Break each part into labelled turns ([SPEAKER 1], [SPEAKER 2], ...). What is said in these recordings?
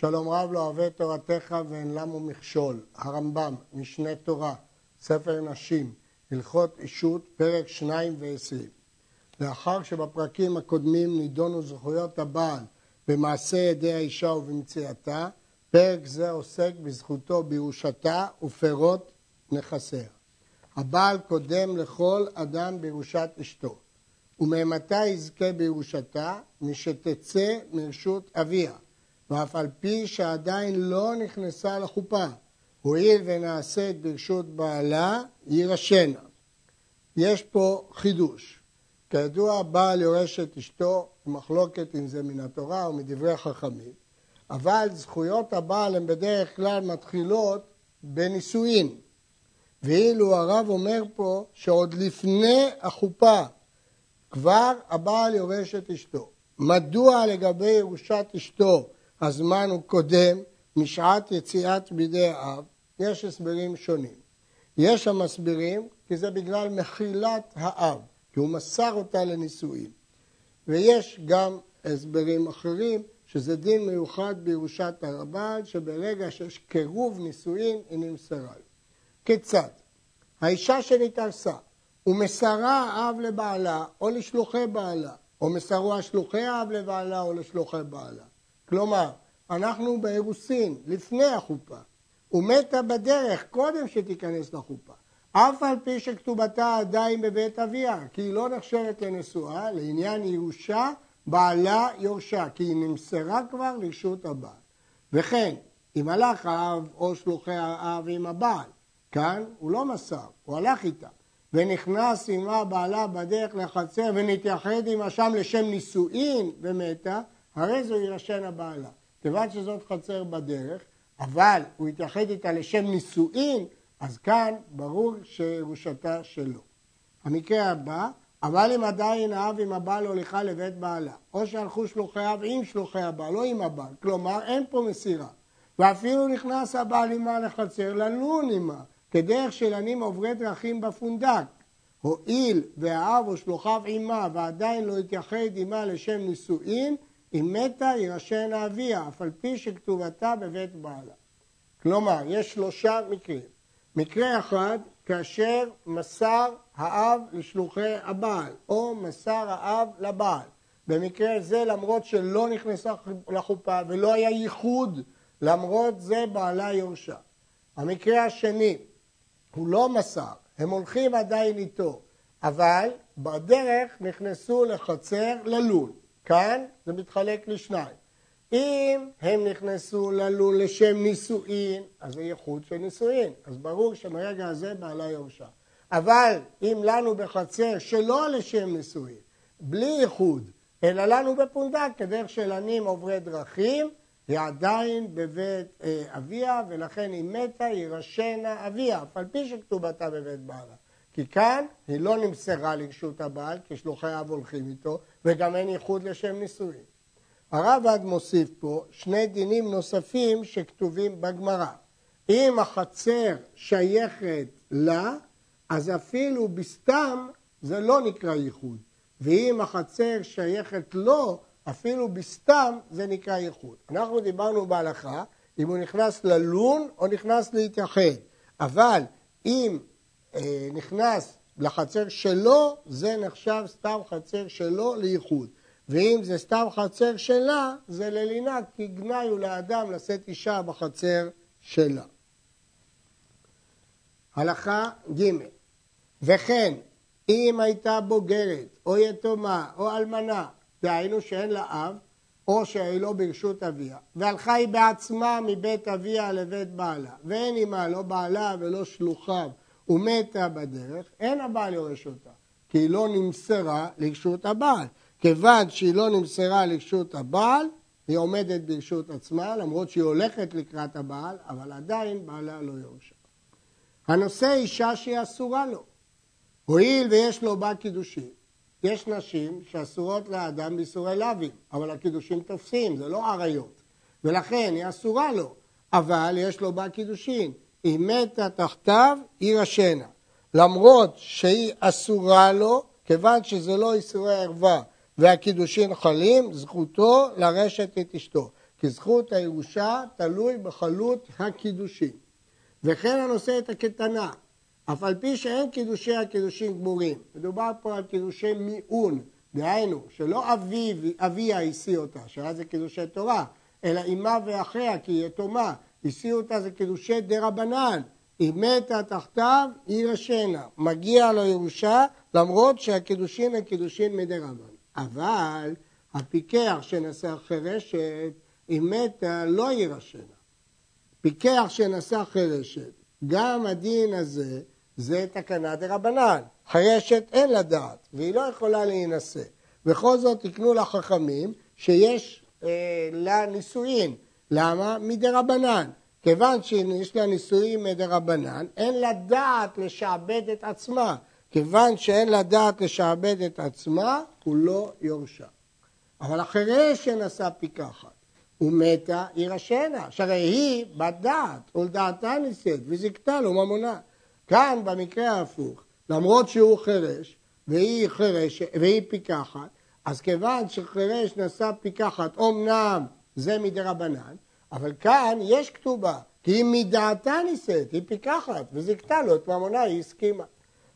[SPEAKER 1] שלום רב לא אוהב תורתך ואין למו מכשול. הרמב"ם, משנה תורה, ספר נשים, הלכות אישות, פרק שניים ועשרים. לאחר שבפרקים הקודמים נידונו זכויות הבעל במעשה ידי האישה ובמציאתה, פרק זה עוסק בזכותו בירושתה ופירות נכסיה. הבעל קודם לכל אדם בירושת אשתו, וממתי יזכה בירושתה? משתצא מרשות אביה. ואף על פי שעדיין לא נכנסה לחופה, הואיל ונעשית ברשות בעלה, יירשנה. יש פה חידוש. כידוע, בעל יורש את אשתו, מחלוקת אם זה מן התורה או מדברי חכמים, אבל זכויות הבעל הן בדרך כלל מתחילות בנישואין. ואילו הרב אומר פה שעוד לפני החופה כבר הבעל יורש את אשתו. מדוע לגבי ירושת אשתו הזמן הוא קודם משעת יציאת בידי האב, יש הסברים שונים. יש המסבירים כי זה בגלל מחילת האב, כי הוא מסר אותה לנישואין. ויש גם הסברים אחרים שזה דין מיוחד בירושת הרב"ד, שברגע שיש קירוב נישואין היא נמסרה לו. כיצד? האישה שנתארסה ומסרה האב לבעלה או לשלוחי בעלה, או מסרו השלוחי האב לבעלה או לשלוחי בעלה. כלומר, אנחנו באירוסין, לפני החופה, ומתה בדרך קודם שתיכנס לחופה. אף על פי שכתובתה עדיין בבית אביה, כי היא לא נחשבת לנשואה, לעניין ירושה, בעלה יורשה, כי היא נמסרה כבר לרשות הבעל. וכן, אם הלך האב או שלוחי האב עם הבעל, כאן הוא לא מסר, הוא הלך איתה, ונכנס עמה בעלה בדרך לחצר ונתייחד עמה שם לשם נישואין ומתה, הרי זו יירשן הבעלה. כיוון שזאת חצר בדרך, אבל הוא התייחד איתה לשם נישואין, אז כאן ברור שירושתה שלו. המקרה הבא, אבל אם עדיין האב עם הבעל הוליכה לבית בעלה, או שהלכו שלוחי אב עם שלוחי הבעל, לא עם הבעל, כלומר אין פה מסירה. ואפילו נכנס הבעל עמה לחצר ללון עמה, כדרך של עוברי דרכים בפונדק. הואיל והאב או שלוחיו עמה ועדיין לא התייחד עמה לשם נישואין, אם מתה יירשן אביה, אף על פי שכתובתה בבית בעלה. כלומר, יש שלושה מקרים. מקרה אחד, כאשר מסר האב לשלוחי הבעל, או מסר האב לבעל. במקרה זה, למרות שלא נכנסה לחופה ולא היה ייחוד, למרות זה בעלה יורשה. המקרה השני, הוא לא מסר, הם הולכים עדיין איתו, אבל בדרך נכנסו לחצר ללול. כאן זה מתחלק לשניים. אם הם נכנסו ללול לשם נישואין, אז זה ייחוד של נישואין. אז ברור שמרגע הזה בעלה יורשה. אבל אם לנו בחצר שלא לשם נישואין, בלי ייחוד, אלא לנו בפונדק, כדרך של ענים עוברי דרכים, היא עדיין בבית אה, אביה, ולכן היא מתה, יירשנה אביה, אף על פי שכתובתה בבית בעלה. כי כאן היא לא נמסרה לרשות הבעל, כי שלוחי אב הולכים איתו, וגם אין ייחוד לשם נישואין. הרב עד מוסיף פה שני דינים נוספים שכתובים בגמרא. אם החצר שייכת לה, אז אפילו בסתם זה לא נקרא ייחוד. ואם החצר שייכת לו, אפילו בסתם זה נקרא ייחוד. אנחנו דיברנו בהלכה אם הוא נכנס ללון או נכנס להתייחד. אבל אם נכנס לחצר שלו, זה נחשב סתם חצר שלו לייחוד. ואם זה סתם חצר שלה, זה ללינה, כי גנאי הוא לאדם לשאת אישה בחצר שלה. הלכה ג' וכן, אם הייתה בוגרת, או יתומה, או אלמנה, דהיינו שאין לה אב, או שהיא לא ברשות אביה, והלכה היא בעצמה מבית אביה לבית בעלה, ואין עמה לא בעלה ולא שלוחיו, ומתה בדרך, אין הבעל יורש אותה, כי היא לא נמסרה לרשות הבעל. כיוון שהיא לא נמסרה לרשות הבעל, היא עומדת ברשות עצמה, למרות שהיא הולכת לקראת הבעל, אבל עדיין בעלה לא יורשה. הנושא אישה שהיא אסורה לו. הואיל ויש לו בה קידושים, יש נשים שאסורות לאדם באיסורי לאווים, אבל הקידושים תופסים, זה לא עריות, ולכן היא אסורה לו, אבל יש לו בה קידושין. היא מתה תחתיו, יירשנה. למרות שהיא אסורה לו, כיוון שזה לא איסורי ערווה והקידושין חלים, זכותו לרשת את אשתו. כי זכות הירושה תלוי בחלות הקידושין. וכן הנושא את הקטנה, אף על פי שאין קידושי הקידושים גמורים. מדובר פה על קידושי מיעון, דהיינו, שלא אביו, אביה השיא אותה, שאז זה קידושי תורה, אלא אמה ואחיה, כי היא יתומה, השיא אותה זה קידושי דה רבנן. היא מתה תחתיו, היא רשנה. מגיע לו ירושה, למרות שהקידושין הם קידושין מדי רבן. אבל הפיקח שנשא חירשת, היא מתה, לא יירשנה. פיקח שנשא חירשת, גם הדין הזה זה תקנה דה רבנן. חירשת אין לה דעת, והיא לא יכולה להינשא. בכל זאת תקנו לחכמים שיש אה, לה נישואין. למה? מדה רבנן. כיוון שיש לה נישואים מדה רבנן, אין לה דעת לשעבד את עצמה. כיוון שאין לה דעת לשעבד את עצמה, הוא לא יורשע. אבל אחרי שנשא פיקחת ומתה, רשנה, שהרי היא בת דעת, ולדעתה נישאת, וזיכתה לו ממונה. כאן, במקרה ההפוך, למרות שהוא חירש, והיא חירש, והיא פיקחת, אז כיוון שחירש נשא פיקחת, אמנם זה מדי רבנן, אבל כאן יש כתובה, כי היא מדעתה נישאת, היא פיקחת, וזיכתה לו את ממונה, היא הסכימה.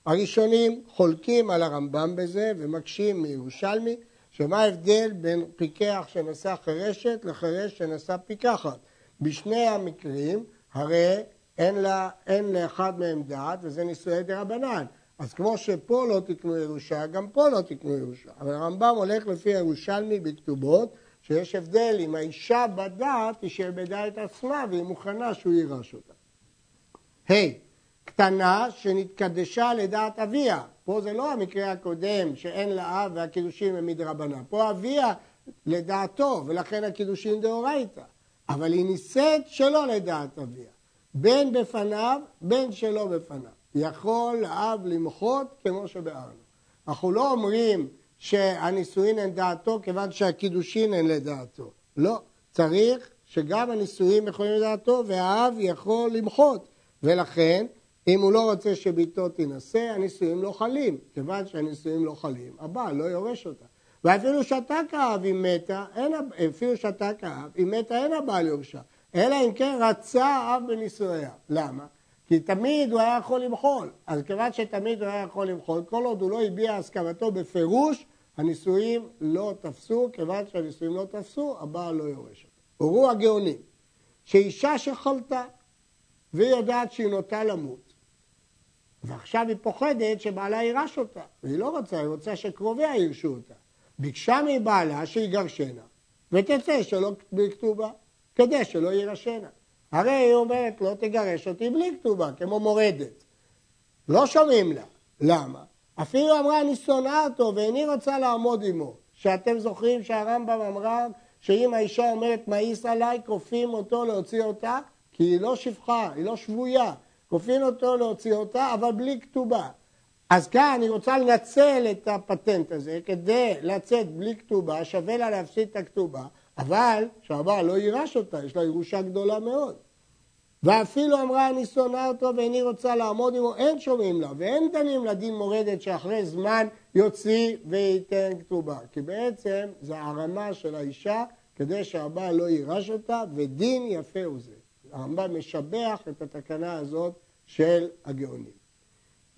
[SPEAKER 1] הראשונים חולקים על הרמב"ם בזה ומקשים מירושלמי, שמה ההבדל בין פיקח שנשא חירשת לחירש שנשא פיקחת. בשני המקרים הרי אין, לה, אין לאחד מהם דעת וזה נישואי רבנן. אז כמו שפה לא תקנו ירושה, גם פה לא תקנו ירושה. אבל הרמב"ם הולך לפי הירושלמי בכתובות, שיש הבדל אם האישה בדעת היא שעבדה את עצמה והיא מוכנה שהוא יירש אותה. ה' hey, קטנה שנתקדשה לדעת אביה. פה זה לא המקרה הקודם שאין לה אב והקידושים הם מדרבנן. פה אביה לדעתו ולכן הקידושים דאורייתא. אבל היא נישאת שלא לדעת אביה. בין בפניו, בין שלא בפניו. יכול האב למחות כמו שביארנו. אנחנו לא אומרים שהנישואין הן דעתו כיוון שהקידושין הן לדעתו. לא, צריך שגם הנישואים יכולים לדעתו והאב יכול למחות. ולכן, אם הוא לא רוצה שביתו תינשא, הנישואים לא חלים. כיוון שהנישואים לא חלים, הבעל לא יורש אותה. ואפילו שתק האב אם מתה, אין, אפילו שתק האב, אם מתה אין הבעל יורשה. אלא אם כן רצה האב בנישואיה. למה? כי תמיד הוא היה יכול למחול. אז כיוון שתמיד הוא היה יכול למחול, כל עוד הוא לא הביע הסכמתו בפירוש, הנישואים לא תפסו, כיוון שהנישואים לא תפסו, הבעל לא יורש אותו. הורו הגאונים, שאישה שחלתה והיא יודעת שהיא נוטה למות, ועכשיו היא פוחדת שבעלה יירש אותה, והיא לא רוצה, היא רוצה שקרוביה יירשו אותה. ביקשה מבעלה שיגרשנה, ותצא שלא בכתובה, כדי שלא יירשנה. הרי היא אומרת, לא תגרש אותי בלי כתובה, כמו מורדת. לא שומעים לה. למה? אפילו אמרה, אני שונאה אותו ואיני רוצה לעמוד עמו. שאתם זוכרים שהרמב"ם אמרה שאם האישה אומרת מאיס עליי, כופים אותו להוציא אותה, כי היא לא שפחה, היא לא שבויה. כופין אותו להוציא אותה, אבל בלי כתובה. אז כאן אני רוצה לנצל את הפטנט הזה כדי לצאת בלי כתובה, שווה לה להפסיד את הכתובה, אבל שהבעל לא יירש אותה, יש לה ירושה גדולה מאוד. ואפילו אמרה אני שונאה אותו ואיני רוצה לעמוד עמו, אין שומעים לה ואין דנים לדין מורדת שאחרי זמן יוציא וייתן כתובה. כי בעצם זה הרמה של האישה כדי שהבעל לא יירש אותה ודין יפה הוא זה. הרמב"ם משבח את התקנה הזאת של הגאונים.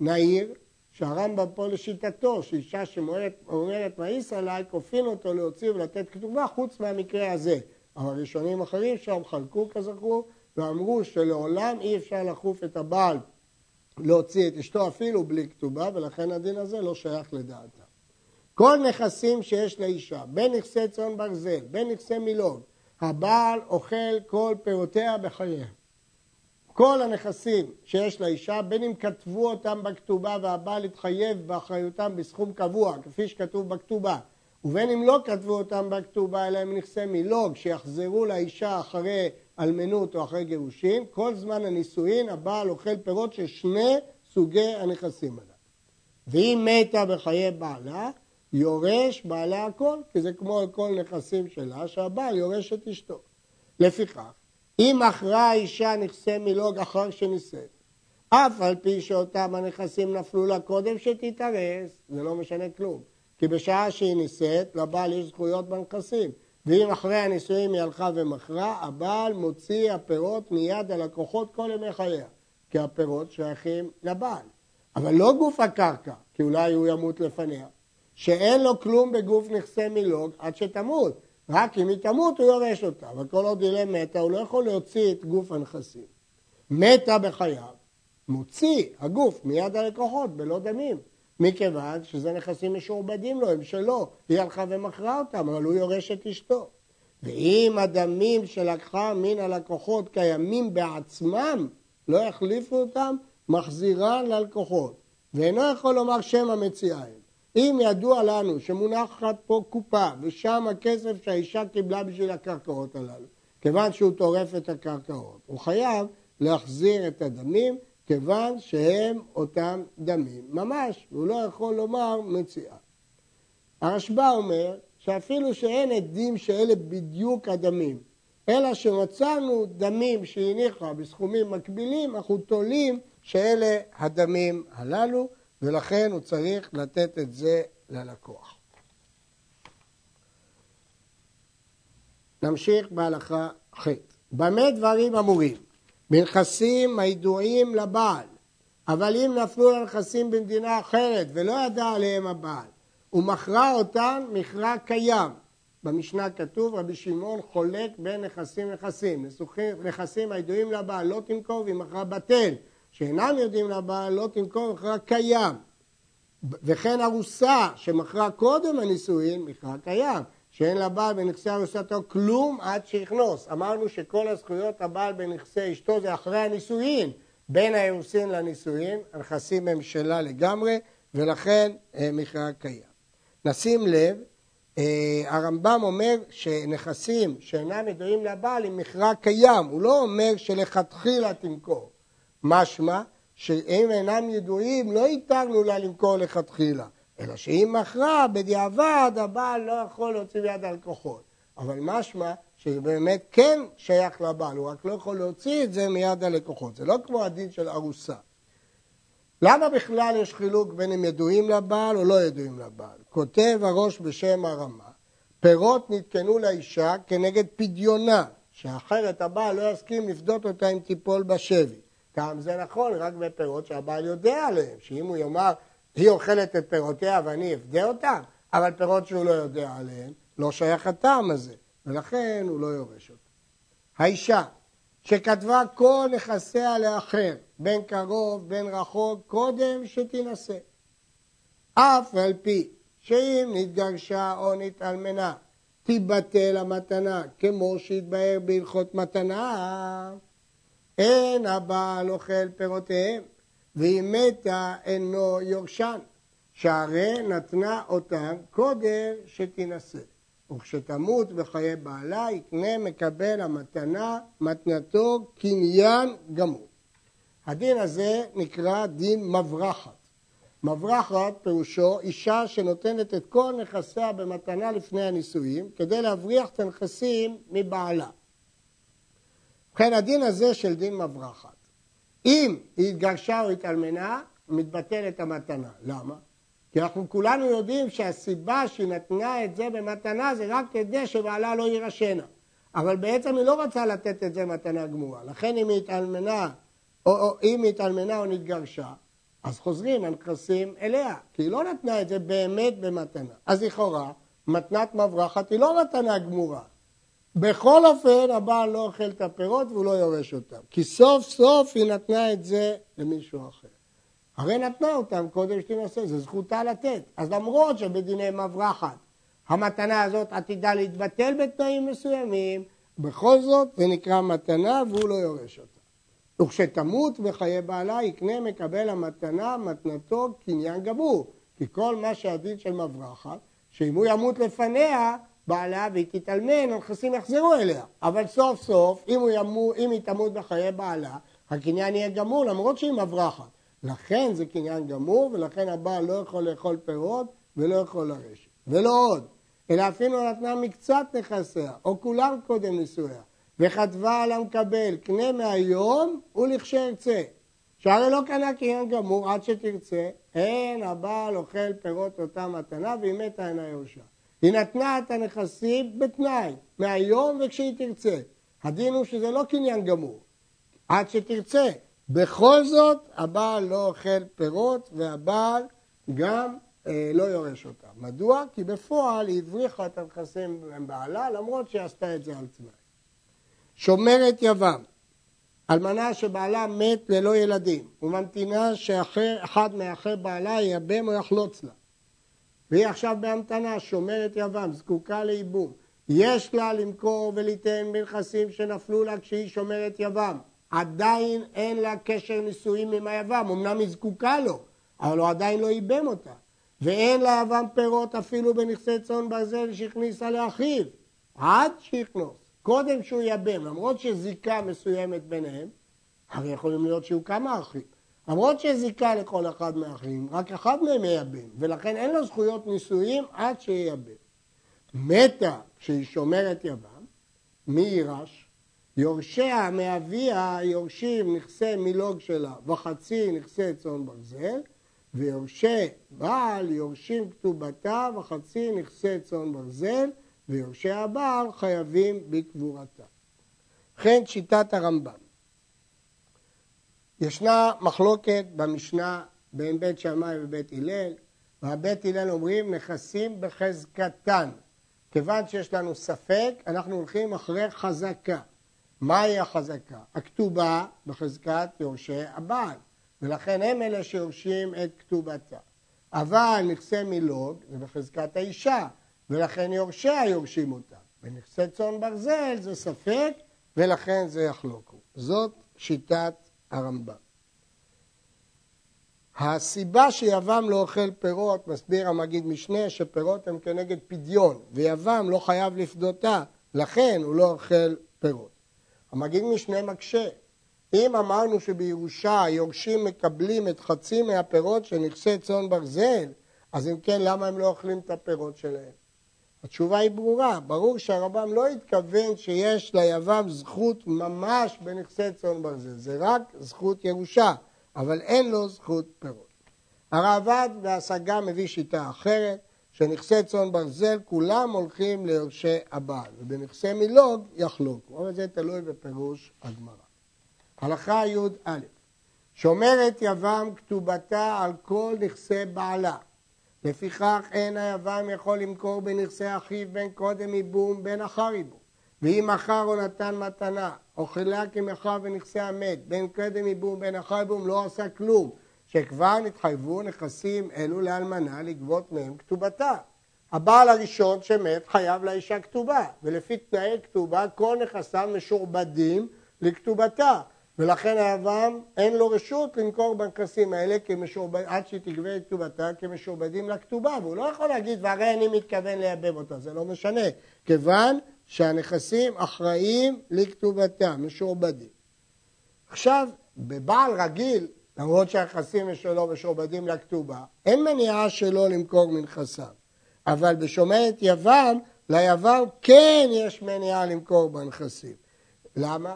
[SPEAKER 1] נעיר שהרמב"ם פה לשיטתו, שאישה שאומרת מאיס עליי, כופין אותו להוציא ולתת כתובה חוץ מהמקרה הזה. אבל ראשונים אחרים שם חלקו כזכור ואמרו שלעולם אי אפשר לחוף את הבעל להוציא את אשתו אפילו בלי כתובה ולכן הדין הזה לא שייך לדעתה. כל נכסים שיש לאישה, בין נכסי צאן ברזל, בין נכסי מילוג, הבעל אוכל כל פירותיה בחייה. כל הנכסים שיש לאישה, בין אם כתבו אותם בכתובה והבעל התחייב באחריותם בסכום קבוע, כפי שכתוב בכתובה, ובין אם לא כתבו אותם בכתובה, אלא הם נכסי מילוג, שיחזרו לאישה אחרי אלמנות או אחרי גירושין, כל זמן הנישואין הבעל אוכל פירות של שני סוגי הנכסים הללו. ואם מתה בחיי בעלה, יורש בעלה הכל, כי זה כמו כל נכסים שלה, שהבעל יורש את אשתו. לפיכך, אם מכרה האישה נכסי מילוג אחר שנישאת, אף על פי שאותם הנכסים נפלו לה קודם שתתארס, זה לא משנה כלום. כי בשעה שהיא נישאת, לבעל יש זכויות בנכסים. ואם אחרי הנישואים היא הלכה ומכרה, הבעל מוציא הפירות מיד הלקוחות כל ימי חייה, כי הפירות שייכים לבעל. אבל לא גוף הקרקע, כי אולי הוא ימות לפניה, שאין לו כלום בגוף נכסי מילוג עד שתמות. רק אם היא תמות הוא יורש אותה, אבל כל עוד היא לא מתה הוא לא יכול להוציא את גוף הנכסים. מתה בחייו, מוציא הגוף מיד הלקוחות בלא דמים, מכיוון שזה נכסים משועבדים לו, הם שלו, היא הלכה ומכרה אותם, אבל הוא יורש את אשתו. ואם הדמים שלקחה מן הלקוחות קיימים בעצמם, לא יחליפו אותם, מחזירן ללקוחות, ואינו יכול לומר שם המציאה הם. אם ידוע לנו שמונחת פה קופה ושם הכסף שהאישה קיבלה בשביל הקרקעות הללו, כיוון שהוא טורף את הקרקעות, הוא חייב להחזיר את הדמים כיוון שהם אותם דמים ממש, הוא לא יכול לומר מציאה. הרשב"א אומר שאפילו שאין עדים שאלה בדיוק הדמים, אלא שמצאנו דמים שהניחה בסכומים מקבילים, אנחנו תולים שאלה הדמים הללו, ולכן הוא צריך לתת את זה ללקוח. נמשיך בהלכה ח' במה דברים אמורים? בנכסים הידועים לבעל, אבל אם נפלו לנכסים במדינה אחרת ולא ידע עליהם הבעל, ומכרה אותם מכרה קיים. במשנה כתוב רבי שמעון חולק בין נכסים לנכסים. נכסים הידועים לבעל לא תמכור והיא מכרה בטל. שאינם יודעים לבעל לא תמכור מכרה קיים. וכן ארוסה שמכרה קודם הנישואין מכרה קיים. שאין לבעל בנכסי ארוסתו כלום עד שיכנוס. אמרנו שכל הזכויות הבעל בנכסי אשתו זה אחרי הנישואין. בין האירוסין לנישואין, הנכסים הם שלה לגמרי, ולכן אה, מכרה קיים. נשים לב, אה, הרמב"ם אומר שנכסים שאינם ידועים לבעל הם מכרה קיים, הוא לא אומר שלכתחילה תמכור. משמע שאם אינם ידועים לא התרנו לה למכור לכתחילה, אלא שאם מכרה בדיעבד הבעל לא יכול להוציא ביד הלקוחות. אבל משמע שזה באמת כן שייך לבעל, הוא רק לא יכול להוציא את זה מיד הלקוחות. זה לא כמו הדין של ארוסה. למה בכלל יש חילוק בין אם ידועים לבעל או לא ידועים לבעל? כותב הראש בשם הרמה, פירות נתקנו לאישה כנגד פדיונה, שאחרת הבעל לא יסכים לפדות אותה אם תיפול בשבי. גם זה נכון רק בפירות שהבעל יודע עליהם, שאם הוא יאמר, היא אוכלת את פירותיה ואני אפדה אותם, אבל פירות שהוא לא יודע עליהם, לא שייך הטעם הזה, ולכן הוא לא יורש אותם. האישה שכתבה כל נכסיה לאחר, בין קרוב, בין רחוק, קודם שתינשא. אף על פי שאם נתגרשה או נתאלמנה, תיבטל המתנה, כמו שהתבהר בהלכות מתנה, אין הבעל אוכל פירותיהם, ואם מתה אינו יורשן, שהרי נתנה אותם קודם שתינשא. וכשתמות בחיי בעלה, יקנה מקבל המתנה, מתנתו קניין גמור. הדין הזה נקרא דין מברחת. מברחת פירושו אישה שנותנת את כל נכסיה במתנה לפני הנישואים כדי להבריח את הנכסים מבעלה. ובכן הדין הזה של דין מברחת. אם היא התגרשה או התאלמנה, מתבטלת המתנה. למה? כי אנחנו כולנו יודעים שהסיבה שהיא נתנה את זה במתנה זה רק כדי שבעלה לא יירשנה. אבל בעצם היא לא רצה לתת את זה מתנה גמורה. לכן אם היא התאלמנה, או, או אם היא התאלמנה או נתגרשה, אז חוזרים הנכסים אליה, כי היא לא נתנה את זה באמת במתנה. אז לכאורה, מתנת מברחת היא לא מתנה גמורה. בכל אופן, הבעל לא אוכל את הפירות והוא לא יורש אותם. כי סוף סוף היא נתנה את זה למישהו אחר. הרי נתנה אותם קודם שתנסה, זו זכותה לתת. אז למרות שבדיני מברחת המתנה הזאת עתידה להתבטל בתנאים מסוימים, בכל זאת זה נקרא מתנה והוא לא יורש אותה. וכשתמות בחיי בעלה יקנה מקבל המתנה מתנתו קניין גמור. כי כל מה שהדין של מברחת, שאם הוא ימות לפניה, בעלה והיא תתאלמן, הנכסים יחזרו אליה. אבל סוף סוף, אם, ימו, אם היא תמות בחיי בעלה, הקניין יהיה גמור למרות שהיא מברחת. לכן זה קניין גמור, ולכן הבעל לא יכול לאכול פירות ולא יכול לרשת. ולא עוד, אלא אפילו נתנה מקצת נכסיה, או כולם קודם נישואיה, וכתבה על המקבל, קנה מהיום ולכשירצה. שהרי לא קנה קניין גמור עד שתרצה, אין הבעל אוכל פירות אותה מתנה, והיא מתה אינה ירושה. היא נתנה את הנכסים בתנאי, מהיום וכשהיא תרצה. הדין הוא שזה לא קניין גמור, עד שתרצה. בכל זאת, הבעל לא אוכל פירות והבעל גם אה, לא יורש אותה. מדוע? כי בפועל היא הבריחה את הנכסים מבעלה, למרות שהיא עשתה את זה על תנאי. שומרת יבם, אלמנה שבעלה מת ללא ילדים, וממתינה שאחד מאחי בעלה ייבם או יחלוץ לה. והיא עכשיו בהמתנה, שומרת יבם, זקוקה לייבום. יש לה למכור וליתן בנכסים שנפלו לה כשהיא שומרת יבם. עדיין אין לה קשר נישואים עם היבם, אמנם היא זקוקה לו, אבל הוא עדיין לא ייבם אותה. ואין לה יבם פירות אפילו בנכסי צאן ברזל שהכניסה לאחיו, עד שיכנוס. קודם שהוא ייבם, למרות שזיקה מסוימת ביניהם, הרי יכולים להיות שיהיו כמה אחים. למרות שזיקה לכל אחד מהאחים, רק אחד מהם ייבם, ולכן אין לו זכויות נישואים עד שייבם. מתה כשהיא שומרת יבם, מי יירש? יורשיה מאביה יורשים נכסי מילוג שלה וחצי נכסי צאן ברזל, ויורשי בעל יורשים כתובתה וחצי נכסי צאן ברזל, ויורשי הבעל חייבים בקבורתה. וכן שיטת הרמב"ם. ישנה מחלוקת במשנה בין בית שמאי ובית הלל, והבית הלל אומרים נכסים בחזקתן. כיוון שיש לנו ספק, אנחנו הולכים אחרי חזקה. מהי החזקה? הכתובה בחזקת יורשי הבעל, ולכן הם אלה שיורשים את כתובתה. אבל נכסי מילוג זה בחזקת האישה, ולכן יורשיה יורשים אותה. בנכסי צאן ברזל זה ספק, ולכן זה יחלוקו. זאת שיטת הרמב"ם. הסיבה שיבם לא אוכל פירות, מסביר המגיד משנה, שפירות הם כנגד פדיון, ויבם לא חייב לפדותה, לכן הוא לא אוכל פירות. המגיד משנה מקשה. אם אמרנו שבירושה היורשים מקבלים את חצי מהפירות של נכסי צאן ברזל, אז אם כן, למה הם לא אוכלים את הפירות שלהם? התשובה היא ברורה, ברור שהרמב"ם לא התכוון שיש ליבם זכות ממש בנכסי צאן ברזל, זה רק זכות ירושה, אבל אין לו זכות פירות. הרעב"ד בהשגה מביא שיטה אחרת, שנכסי צאן ברזל כולם הולכים ליורשי הבעל, ובנכסי מילוג יחלוקו, אבל זה תלוי בפירוש הגמרא. הלכה י"א שומרת יבם כתובתה על כל נכסי בעלה, לפיכך אין היוון יכול למכור בנכסי אחיו בין קודם ייבום בין אחר ייבום. ואם מכר או נתן מתנה, או חילק עם אחיו בנכסי המת, בין קודם ייבום בין אחר ייבום, לא עשה כלום, שכבר נתחייבו נכסים אלו לאלמנה לגבות מהם כתובתה. הבעל הראשון שמת חייב לאישה כתובה, ולפי תנאי כתובה כל נכסיו משועבדים לכתובתה. ולכן היוון אין לו רשות למכור בנכסים האלה כמשועבד, עד שהיא תגבה את כתובתה כמשועבדים לכתובה, והוא לא יכול להגיד, והרי אני מתכוון לייבב אותה, זה לא משנה, כיוון שהנכסים אחראים לכתובתה, משועבדים. עכשיו, בבעל רגיל, למרות שהנכסים שלו משועבדים לכתובה, אין מניעה שלו למכור מנכסיו, אבל בשומרת יוון, ליוון כן יש מניעה למכור בנכסים. למה?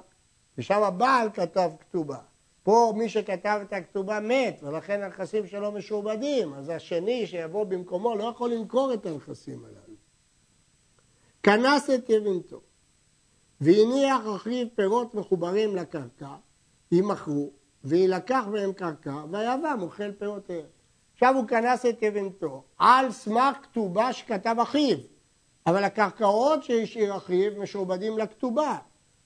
[SPEAKER 1] ושם הבעל כתב כתובה. פה מי שכתב את הכתובה מת, ולכן הנכסים שלו משועבדים, אז השני שיבוא במקומו לא יכול למכור את הנכסים הללו. כנס את יבינתו, והניח אחיו פירות מחוברים לקרקע, יימכרו, ויילקח מהם קרקע, והיבם אוכל פירותיהם. עכשיו הוא כנס את יבינתו על סמך כתובה שכתב אחיו, אבל הקרקעות שהשאיר אחיו משועבדים לכתובה.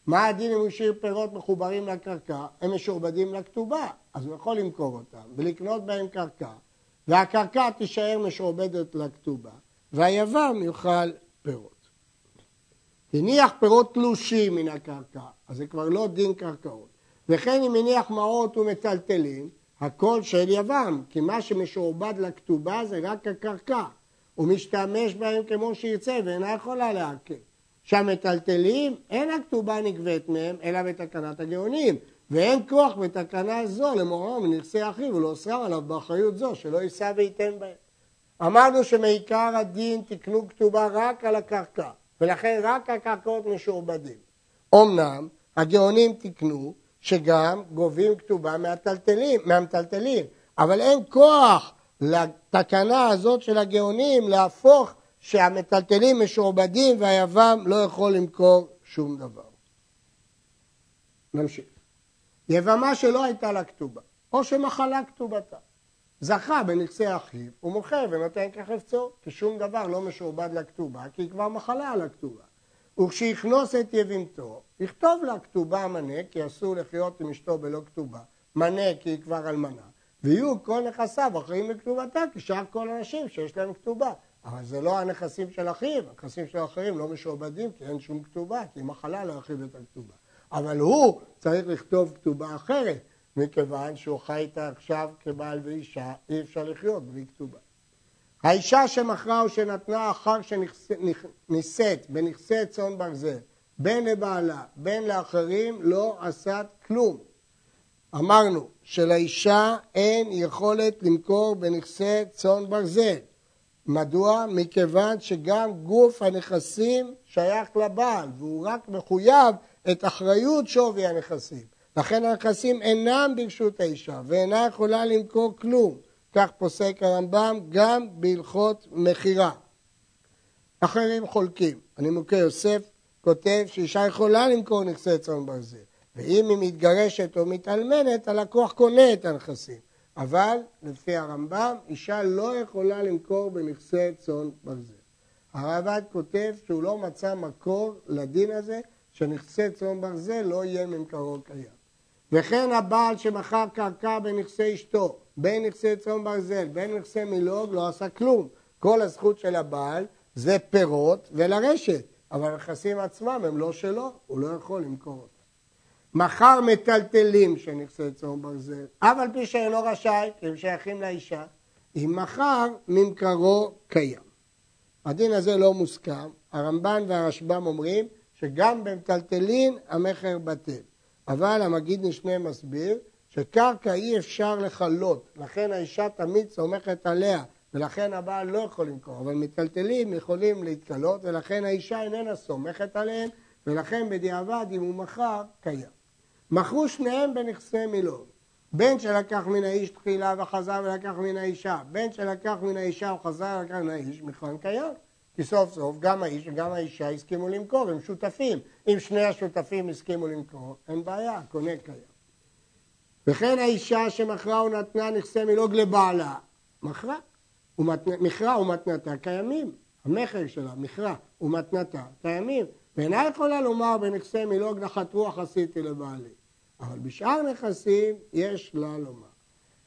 [SPEAKER 1] מה הדין אם הוא השאיר פירות מחוברים לקרקע? הם משועבדים לכתובה, אז הוא יכול למכור אותם ולקנות בהם קרקע, והקרקע תישאר משועבדת לכתובה, והיבם יאכל פירות. הניח פירות תלושים מן הקרקע, אז זה כבר לא דין קרקעות. וכן אם הניח מעות ומטלטלים, הכל של יבם, כי מה שמשועבד לכתובה זה רק הקרקע. הוא משתמש בהם כמו שירצה ואינה יכולה לעקל. שהמטלטלים, אין הכתובה נגבית מהם, אלא בתקנת הגאונים. ואין כוח בתקנה זו למורו מנכסי אחיו ולאוסרם עליו באחריות זו, שלא יישא וייתן בהם. אמרנו שמעיקר הדין תקנו כתובה רק על הקרקע, ולכן רק הקרקעות משועבדים. אמנם הגאונים תקנו שגם גובים כתובה מהטלטלים, מהמטלטלים, אבל אין כוח לתקנה הזאת של הגאונים להפוך שהמטלטלים משועבדים והיבם לא יכול למכור שום דבר. נמשיך. יבמה שלא הייתה לה כתובה, או שמחלה כתובתה. זכה בנכסי אחיו, הוא מוכר ונותן כחפצו, כי שום דבר לא משועבד לכתובה, כי היא כבר מחלה על הכתובה. וכשיכנוס את יבימתו, יכתוב לה כתובה מנה, כי אסור לחיות עם אשתו בלא כתובה, מנה כי היא כבר אלמנה, ויהיו כל נכסיו אחרים בכתובתה, כשאר כל הנשים שיש להם כתובה. אבל זה לא הנכסים של אחיו, הנכסים של האחרים לא משועבדים כי אין שום כתובה, כי מחלה להרחיב את הכתובה. אבל הוא צריך לכתוב כתובה אחרת, מכיוון שהוא חי איתה עכשיו כבעל ואישה, אי אפשר לחיות בלי כתובה. האישה שמכרה או שנתנה אחר שנישאת בנכסי צאן ברזל, בין לבעלה, בין לאחרים, לא עשת כלום. אמרנו שלאישה אין יכולת למכור בנכסי צאן ברזל. מדוע? מכיוון שגם גוף הנכסים שייך לבעל, והוא רק מחויב את אחריות שווי הנכסים. לכן הנכסים אינם ברשות האישה, ואינה יכולה למכור כלום. כך פוסק הרמב"ם גם בהלכות מכירה. אחרים חולקים. הנימוקי יוסף כותב שאישה יכולה למכור נכסי צאן ברזל, ואם היא מתגרשת או מתאלמנת, הלקוח קונה את הנכסים. אבל לפי הרמב"ם, אישה לא יכולה למכור בנכסי צאן ברזל. הרעב"ד כותב שהוא לא מצא מקור לדין הזה, שנכסי צאן ברזל לא יהיה ממכרו קיים. וכן הבעל שמכר קרקע בנכסי אשתו, בין נכסי צאן ברזל, בין נכסי מילוג, לא עשה כלום. כל הזכות של הבעל זה פירות ולרשת, אבל הנכסים עצמם הם לא שלו, הוא לא יכול למכור אותם. מכר מטלטלים של נכסי צאן ברזל, אף על פי שאינו רשאי, כי הם שייכים לאישה, אם מכר, ממכרו קיים. הדין הזה לא מוסכם, הרמב"ן והרשב"ם אומרים שגם במטלטלין המכר בטל. אבל המגיד משנה מסביר שקרקע אי אפשר לכלות, לכן האישה תמיד סומכת עליה, ולכן הבעל לא יכול למכור, אבל מטלטלים יכולים להתקלות, ולכן האישה איננה סומכת עליהם, ולכן בדיעבד אם הוא מכר, קיים. מכרו שניהם בנכסי מילון. בין שלקח מן האיש תחילה וחזר ולקח מן האישה, בין שלקח מן האישה וחזר ולקח מן האיש, מכרן קיים. כי סוף סוף גם האיש וגם האישה הסכימו למכור, הם שותפים. אם שני השותפים הסכימו למכור, אין בעיה, קונה קיים. וכן האישה שמכרה ונתנה נכסי מילוג לבעלה, מכרה. מכרה ומתנתה קיימים. המכר שלה, מכרה ומתנתה קיימים. ואינה יכולה לומר בנכסי מילוג נחת רוח עשיתי לבעלי. אבל בשאר נכסים יש לה לומר.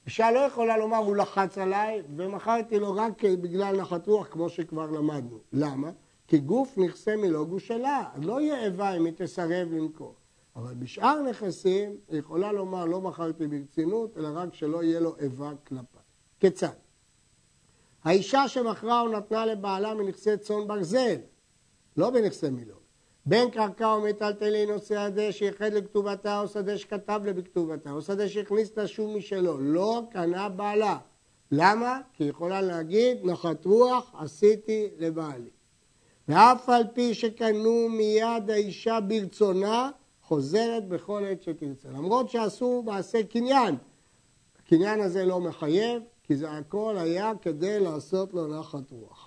[SPEAKER 1] אישה לא יכולה לומר הוא לחץ עליי ומכרתי לו רק בגלל נחת רוח כמו שכבר למדנו. למה? כי גוף נכסי מילוג הוא שלה, לא יהיה איבה אם היא תסרב למכור. אבל בשאר נכסים היא יכולה לומר לא מכרתי ברצינות, אלא רק שלא יהיה לו איבה כלפיי. כיצד? האישה שמכרה או נתנה לבעלה מנכסי צאן ברזל, לא בנכסי מילוג. בין קרקע ומיטלטלין או שדה שייחד לכתובתה או שדה שכתב לה בכתובתה או שדה שהכניס לה שום משלו, לא קנה בעלה. למה? כי היא יכולה להגיד נחת רוח עשיתי לבעלי. ואף על פי שקנו מיד האישה ברצונה, חוזרת בכל עת שתרצה. למרות שעשו מעשה קניין, הקניין הזה לא מחייב, כי זה הכל היה כדי לעשות לו נחת רוח.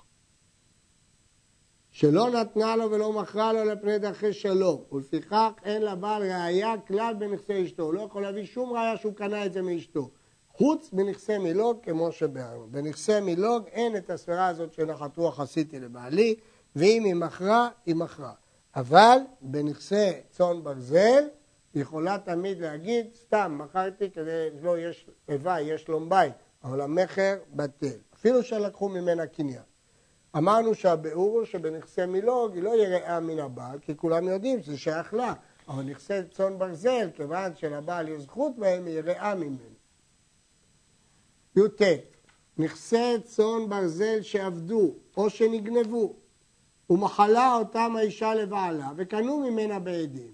[SPEAKER 1] שלא נתנה לו ולא מכרה לו לפני דרכי שלום, ולפיכך אין לבעל ראייה כלל בנכסי אשתו, הוא לא יכול להביא שום ראייה שהוא קנה את זה מאשתו, חוץ מנכסי מילוג כמו שביארנו. בנכסי מילוג אין את הספירה הזאת של נחת רוח עשיתי לבעלי, ואם היא מכרה, היא מכרה. אבל בנכסי צאן ברזל, היא יכולה תמיד להגיד, סתם, מכרתי כדי שלא יש איבה, יש שלום בית, אבל המכר בטל, אפילו שלקחו ממנה קניין. אמרנו שהביאור הוא שבנכסי מילוג היא לא יראה מן הבעל, כי כולם יודעים שזה שייך לה, אבל נכסי צאן ברזל, כיוון שלבעל יש זכות בהם, היא יראה ממנו. י"ט נכסי צאן ברזל שעבדו או שנגנבו ומחלה אותם האישה לבעלה וקנו ממנה בעדים.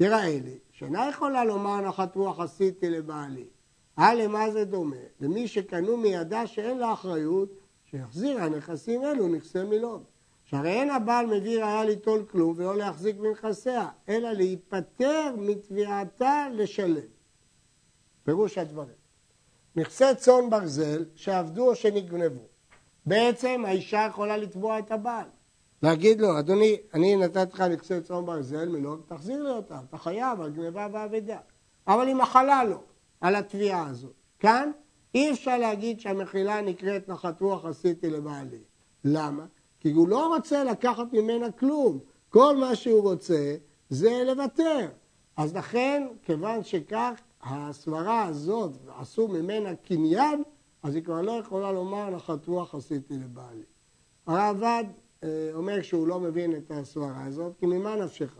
[SPEAKER 1] יראה לי שאינה יכולה לומר נחת רוח עשיתי לבעלי. אה למה זה דומה? למי שקנו מידה שאין לה אחריות שיחזירה נכסים אלו נכסי מילון. שהרי אין הבעל מביא ראיה ליטול כלום ולא להחזיק מנכסיה, אלא להיפטר מתביעתה לשלם. פירוש הדברים. נכסי צאן ברזל שעבדו או שנגנבו. בעצם האישה יכולה לתבוע את הבעל. להגיד לו, אדוני, אני נתתי לך נכסי צאן ברזל, מלוג, תחזיר לי אותם, אתה חייב על גניבה ואבדה. אבל היא מחלה לו על התביעה הזאת. כאן אי אפשר להגיד שהמחילה נקראת נחת רוח עשיתי לבעלי. למה? כי הוא לא רוצה לקחת ממנה כלום. כל מה שהוא רוצה זה לוותר. אז לכן, כיוון שכך, הסברה הזאת, עשו ממנה קניין, אז היא כבר לא יכולה לומר נחת רוח עשיתי לבעלי. הרעב"ד אה, אומר שהוא לא מבין את הסברה הזאת, כי ממה נפשך?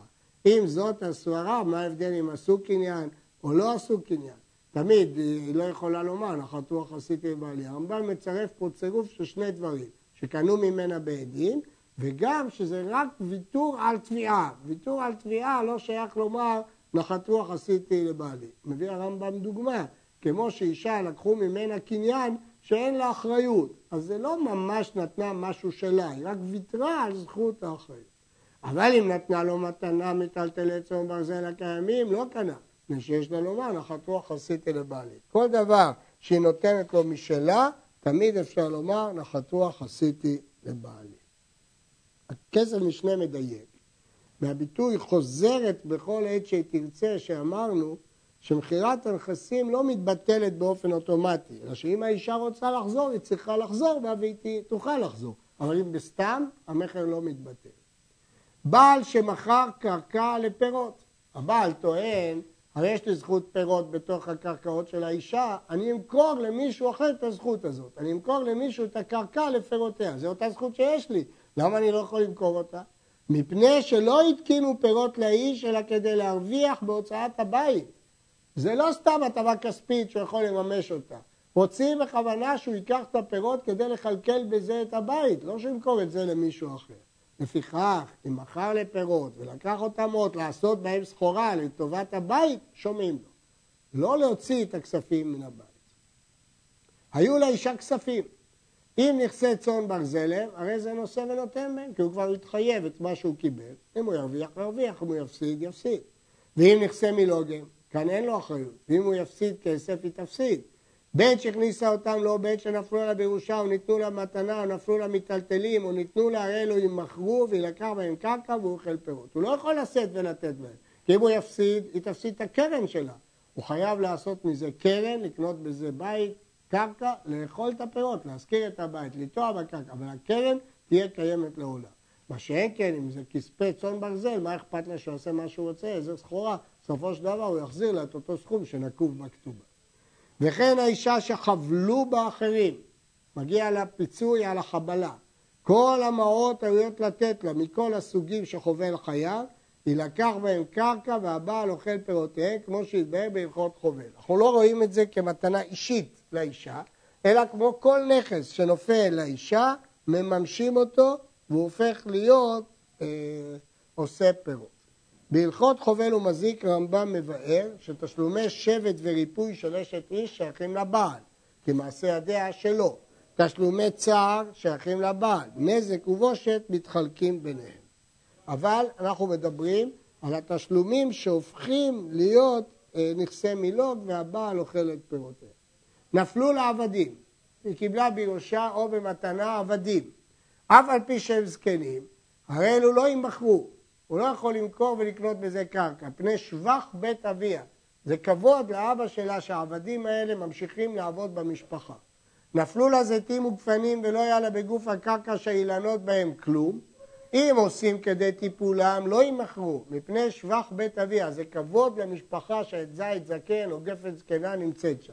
[SPEAKER 1] אם זאת הסברה, מה ההבדל אם עשו קניין או לא עשו קניין? תמיד היא לא יכולה לומר, נחת רוח עשיתי לבעלי. הרמב"ם מצרף פה צירוף של שני דברים, שקנו ממנה בעדים, וגם שזה רק ויתור על תביעה. ויתור על תביעה לא שייך לומר נחת רוח עשיתי לבעלי. מביא הרמב"ם דוגמה, כמו שאישה לקחו ממנה קניין שאין לה אחריות, אז זה לא ממש נתנה משהו שלה, היא רק ויתרה על זכות האחריות. אבל אם נתנה לו מתנה מטלטלי צאן ברזל הקיימים, לא קנה, מפני שיש לה לומר נחת רוח עשיתי לבעלי. כל דבר שהיא נותנת לו משלה, תמיד אפשר לומר נחת רוח עשיתי לבעלי. הכסף משנה מדייק. מהביטוי חוזרת בכל עת שהיא תרצה, שאמרנו שמכירת הנכסים לא מתבטלת באופן אוטומטי, אלא שאם האישה רוצה לחזור, היא צריכה לחזור בה והיא תוכל לחזור. אבל אם בסתם, המכר לא מתבטל. בעל שמכר קרקע לפירות. הבעל טוען, הרי יש לי זכות פירות בתוך הקרקעות של האישה, אני אמכור למישהו אחר את הזכות הזאת. אני אמכור למישהו את הקרקע לפירותיה. זו אותה זכות שיש לי. למה אני לא יכול למכור אותה? מפני שלא התקינו פירות לאיש, אלא כדי להרוויח בהוצאת הבית. זה לא סתם הטבה כספית שהוא יכול לממש אותה. רוצים בכוונה שהוא ייקח את הפירות כדי לכלכל בזה את הבית, לא שימכור את זה למישהו אחר. לפיכך, אם מכר לפירות ולקח אותם עוד לעשות בהם סחורה לטובת הבית, שומעים לו. לא להוציא את הכספים מן הבית. היו לאישה כספים. אם נכסה צאן ברזלם, הרי זה נושא ונותן מהם, כי הוא כבר התחייב את מה שהוא קיבל. אם הוא ירוויח, ירוויח, אם הוא יפסיד, יפסיד. ואם נכסה מלוגם, כאן אין לו אחריות. ואם הוא יפסיד כסף, היא תפסיד. בין שהכניסה אותם לא בין שנפלו לה בירושה או ניתנו לה מתנה או נפלו לה מיטלטלים או ניתנו לה הרי אלוהים מכרו וילקח בהם קרקע והוא אוכל פירות. הוא לא יכול לשאת ולתת בהם. כי אם הוא יפסיד, היא תפסיד את הקרן שלה. הוא חייב לעשות מזה קרן, לקנות בזה בית, קרקע, לאכול את הפירות, להשכיר את הבית, לטוע בקרקע, אבל הקרן תהיה קיימת לעולם. מה שאין כן, אם זה כספי צאן ברזל, מה אכפת לה שהוא עושה מה שהוא רוצה, איזה סחורה, בסופו של דבר הוא יחזיר לה את אותו סכום שנקוב בכתובה. וכן האישה שחבלו באחרים, מגיע לה פיצוי על החבלה. כל המעות ראויות לתת לה מכל הסוגים שחובל חייו, יילקח בהם קרקע והבעל אוכל פירותיהם כמו שהתבהר בהלכות חובל. אנחנו לא רואים את זה כמתנה אישית לאישה, אלא כמו כל נכס שנופל לאישה, מממשים אותו והוא הופך להיות אה, עושה פירות. בהלכות חובל ומזיק רמב"ם מבאר שתשלומי שבט וריפוי של אשת איש שייכים לבעל, כמעשה ידיה שלו. תשלומי צער שייכים לבעל, נזק ובושת מתחלקים ביניהם. אבל אנחנו מדברים על התשלומים שהופכים להיות אה, נכסי מילוג והבעל אוכל את פירותיהם. נפלו לעבדים, היא קיבלה בירושה או במתנה עבדים. אף על פי שהם זקנים, הרי אלו לא יימכרו, הוא לא יכול למכור ולקנות בזה קרקע, פני שבח בית אביה. זה כבוד לאבא שלה שהעבדים האלה ממשיכים לעבוד במשפחה. נפלו לה זיתים וגפנים ולא היה לה בגוף הקרקע שהאילנות בהם כלום. אם עושים כדי טיפולם, לא יימכרו, מפני שבח בית אביה. זה כבוד למשפחה שאת זית זקן או גפן זקנה נמצאת שם.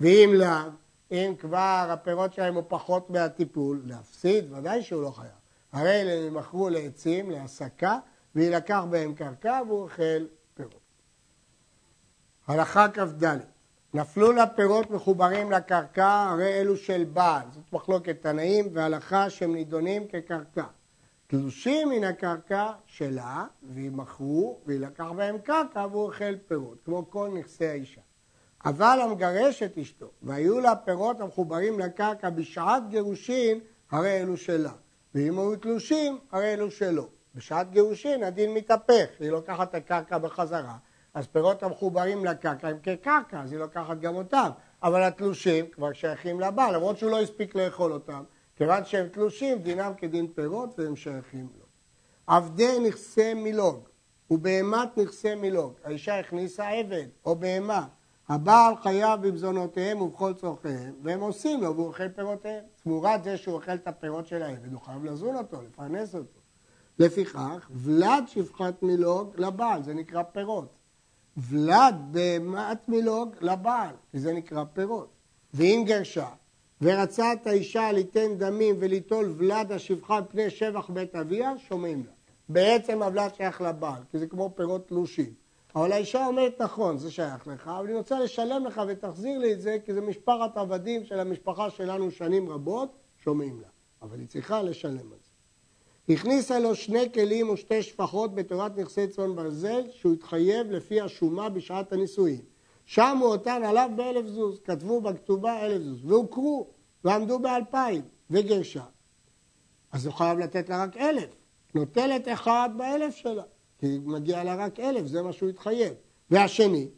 [SPEAKER 1] ואם לאו, אם כבר הפירות שלהם הוא פחות מהטיפול, להפסיד, ודאי שהוא לא חייב. הרי הם יימכרו לעצים, להסקה, ויילקח בהם קרקע והוא אוכל פירות. הלכה כ"ד נפלו לה פירות מחוברים לקרקע, הרי אלו של בעל. זאת מחלוקת תנאים והלכה שהם נידונים כקרקע. תלושים מן הקרקע שלה, וימכרו, ויילקח בהם קרקע והוא אוכל פירות, כמו כל נכסי האישה. אבל המגרש את אשתו, והיו לה פירות המחוברים לקרקע בשעת גירושין, הרי אלו שלה. ואם היו תלושים, הרי אלו שלו. בשעת גירושין הדין מתהפך, היא לוקחת את הקרקע בחזרה, אז פירות המחוברים לקרקע הם כקרקע, אז היא לוקחת גם אותם, אבל התלושים כבר שייכים לבעל, למרות שהוא לא הספיק לאכול אותם, כיוון שהם תלושים, דינם כדין פירות והם שייכים לו. עבדי נכסי מילוג ובהמת נכסי מילוג, האישה הכניסה עבד או בהמה, הבעל חייב במזונותיהם ובכל צורכיהם, והם עושים לו והוא אוכל פירותיהם. תמורת זה שהוא אוכל את הפירות של העבד, הוא חייב לזון אותו, לפרנס אותו. לפיכך, ולד שפחת מילוג לבעל, זה נקרא פירות. ולד בהמת מילוג לבעל, זה נקרא פירות. ואם גרשה, ורצה את האישה ליתן דמים וליטול ולד השפחה על פני שבח בית אביה, שומעים לה. בעצם הוולד שייך לבעל, כי זה כמו פירות תלושים. אבל האישה אומרת, נכון, זה שייך לך, אבל אני רוצה לשלם לך ותחזיר לי את זה, כי זה משפחת עבדים של המשפחה שלנו שנים רבות, שומעים לה. אבל היא צריכה לשלם על זה. הכניסה לו שני כלים ושתי שפחות בתורת נכסי צאן ברזל, שהוא התחייב לפי השומה בשעת הנישואין. שמו אותן עליו באלף זוז, כתבו בכתובה אלף זוז, והוכרו, ועמדו באלפיים, וגרשה. אז הוא חייב לתת לה רק אלף. נוטלת אחד באלף שלה, כי מגיע לה רק אלף, זה מה שהוא התחייב. והשני,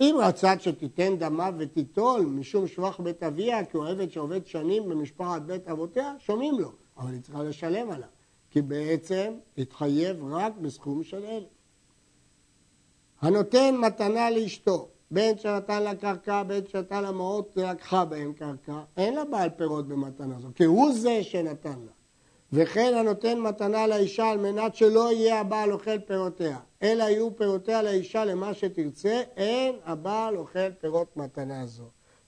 [SPEAKER 1] אם רצת שתיתן דמה ותיטול משום שבח בית אביה, כי הוא עבד שעובד שנים במשפחת בית אבותיה, שומעים לו, אבל היא צריכה לשלם עליו, כי בעצם התחייב רק בסכום של אלף. הנותן מתנה לאשתו, בין שנתן לה קרקע, בין שנתן לה מעות, לקחה בהם קרקע, אין לה בעל פירות במתנה זו, כי הוא זה שנתן לה. וכן הנותן מתנה לאישה על מנת שלא יהיה הבעל אוכל פירותיה, אלא יהיו פירותיה לאישה למה שתרצה, אין הבעל אוכל פירות מתנה זו.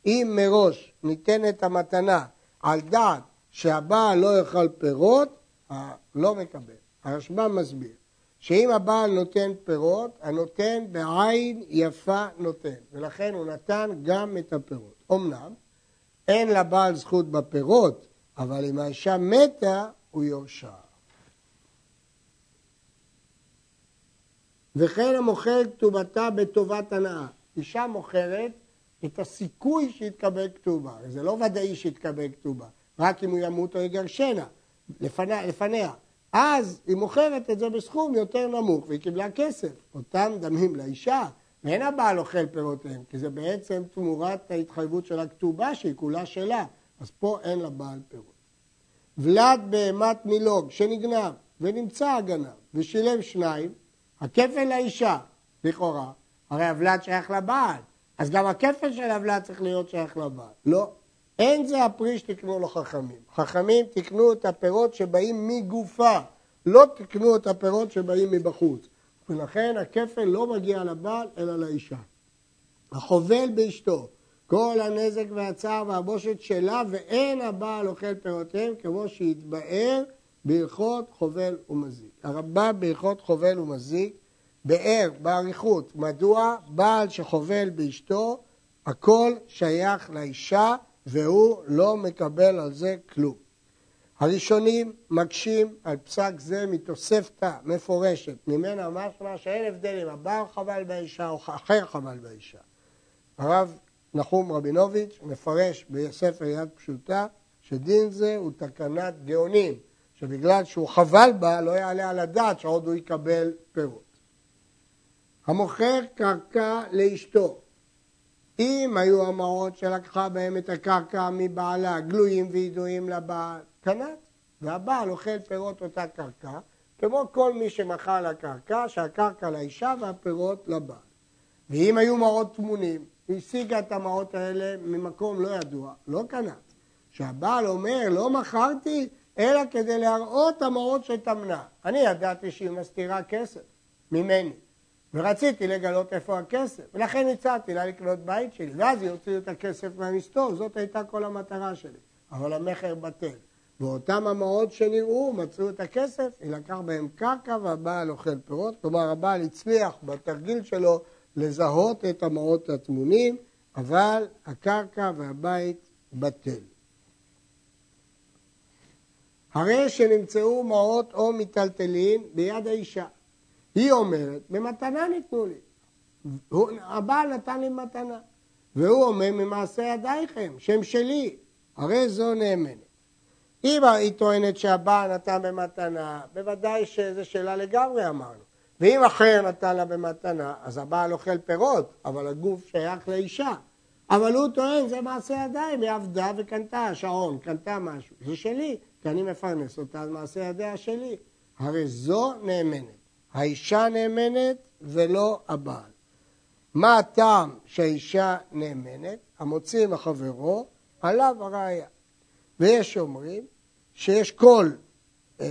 [SPEAKER 1] אם מראש ניתנת המתנה על דעת שהבעל לא יאכל פירות, לא מקבל. הרשב"ם מסביר שאם הבעל נותן פירות, הנותן בעין יפה נותן, ולכן הוא נתן גם את הפירות. אמנם, אין לבעל זכות בפירות, אבל אם האישה מתה, הוא יורשע. וכן המוכר כתובתה בטובת הנאה. אישה מוכרת את הסיכוי שיתקבל כתובה. זה לא ודאי שיתקבל כתובה, רק אם הוא ימות או יגרשנה לפניה. לפניה. אז היא מוכרת את זה בסכום יותר נמוך והיא קיבלה כסף. אותם דמים לאישה, ואין הבעל אוכל פירותיהם, כי זה בעצם תמורת ההתחייבות של הכתובה שהיא כולה שלה. אז פה אין לבעל פירות. ולד בהמת מילוג שנגנב ונמצא הגנב ושילם שניים, הכפל לאישה, לכאורה, הרי הוולד שייך לבעל, אז גם הכפל של הוולד צריך להיות שייך לבעל. לא, אין זה הפרי שתקנו לו חכמים. חכמים תקנו את הפירות שבאים מגופה, לא תקנו את הפירות שבאים מבחוץ. ולכן הכפל לא מגיע לבעל אלא לאישה. החובל באשתו כל הנזק והצער והבושת שלה, ואין הבעל אוכל פירותיהם כמו שהתבאר בהלכות חובל ומזיק. הרמב"ם בהלכות חובל ומזיק באר באריכות מדוע בעל שחובל באשתו הכל שייך לאישה והוא לא מקבל על זה כלום. הראשונים מקשים על פסק זה מתוספתא מפורשת, ממנה משמע שאין הבדל אם הבעל חבל באישה או אחר חבל באישה. הרב נחום רבינוביץ' מפרש בספר יד פשוטה שדין זה הוא תקנת גאונים, שבגלל שהוא חבל בה לא יעלה על הדעת שעוד הוא יקבל פירות. המוכר קרקע לאשתו, אם היו המעות שלקחה בהם את הקרקע מבעלה גלויים וידועים לבעל, קנת, והבעל אוכל פירות אותה קרקע, כמו כל מי שמכר לקרקע, שהקרקע לאישה והפירות לבעל. ואם היו מעות טמונים, השיגה את המעות האלה ממקום לא ידוע, לא קנת. שהבעל אומר, לא מכרתי, אלא כדי להראות המעות שטמנה. אני ידעתי שהיא מסתירה כסף ממני, ורציתי לגלות איפה הכסף, ולכן הצעתי לה לקנות בית שלי, ואז היא הוציאו את הכסף מהמסתור, זאת הייתה כל המטרה שלי. אבל המכר בטל. ואותם המעות שנראו, מצאו את הכסף, היא לקח בהם קרקע והבעל אוכל פירות, כלומר הבעל הצליח בתרגיל שלו לזהות את המעות הטמונים, אבל הקרקע והבית בטל. הרי שנמצאו מעות או מיטלטלים ביד האישה. היא אומרת, במתנה ניתנו לי. הבעל נתן לי מתנה. והוא אומר, ממעשה ידייכם, שם שלי, הרי זו נאמנת. אם היא טוענת שהבעל נתן במתנה, בוודאי שזו שאלה לגמרי אמרנו. ואם אחר נתן לה במתנה, אז הבעל אוכל פירות, אבל הגוף שייך לאישה. אבל הוא טוען, זה מעשה ידיים, היא עבדה וקנתה שעון, קנתה משהו. זה שלי, כי אני מפרנס אותה, אז מעשה ידיה שלי. הרי זו נאמנת. האישה נאמנת ולא הבעל. מה הטעם שהאישה נאמנת? המוציא מחברו, עליו הראייה. ויש אומרים שיש קול, אה,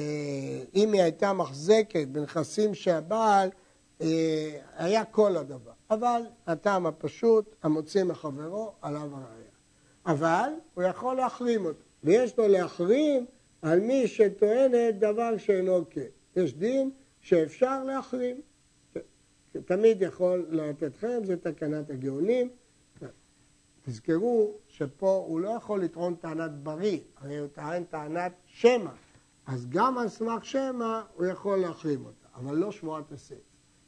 [SPEAKER 1] אם היא הייתה מחזקת בנכסים שהבעל, אה, היה כל הדבר. אבל הטעם הפשוט, המוציא מחברו, עליו הראייה. אבל הוא יכול להחרים אותו, ויש לו להחרים על מי שטוענת דבר שאינו כן. יש דין שאפשר להחרים. תמיד יכול לתתכם, זה תקנת הגאונים. תזכרו שפה הוא לא יכול לטעון טענת בריא, הרי הוא טען טענת שמא. אז גם על סמך שמא הוא יכול להחרים אותה, אבל לא שבועת הסת.